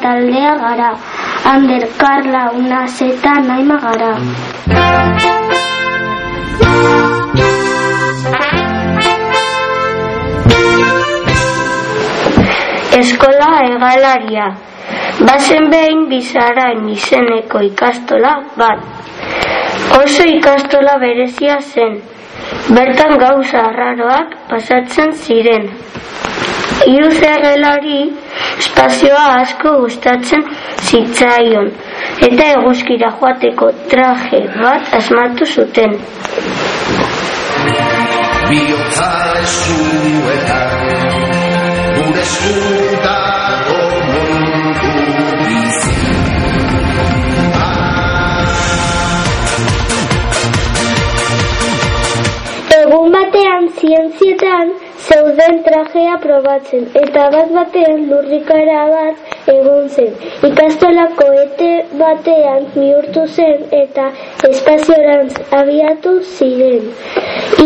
taldea gara. Ander, Karla, una zeta, naima gara. Eskola egalaria. Bazen behin bizarain izeneko ikastola bat. Oso ikastola berezia zen. Bertan gauza arraroak pasatzen ziren. Hiru zerrelari espazioa asko gustatzen zitzaion eta eguzkira joateko traje bat asmatu zuten. Biotza eskuetan Gure eskutako mundu bizi Egun batean zientzietan zeuden trajea probatzen eta bat batean lurrikara bat egon zen. Ikastolako ete batean bihurtu zen eta espaziorantz abiatu ziren.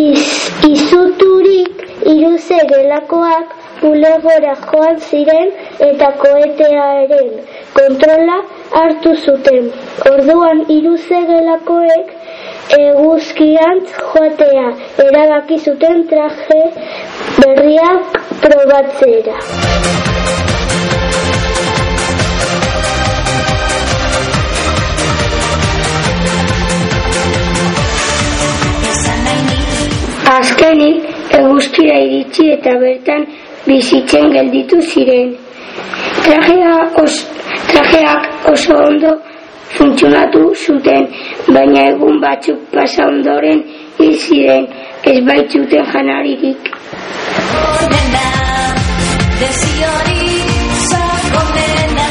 Iz, izuturik iruze gelakoak bulegora joan ziren eta koetearen kontrola hartu zuten. Orduan iruze gelakoek eguzkiantz joatea erabaki zuten traje berriak probatzera. Azkenik eguzkira iritsi eta bertan bizitzen gelditu ziren. Trajea os, trajeak oso ondo funtzionatu zuten, baina egun batzuk pasa ondoren hil ziren, ez baitzuten janaririk. Ordena, desiori sakondena,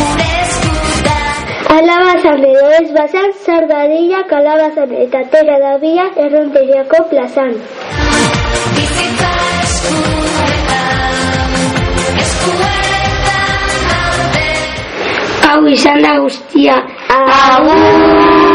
gure eskutan. Alabazan edo ez bazan, zardadilla kalabazan eta tera dabia erronteriako plazan. Bizitza Hau izan da guztia. Agur!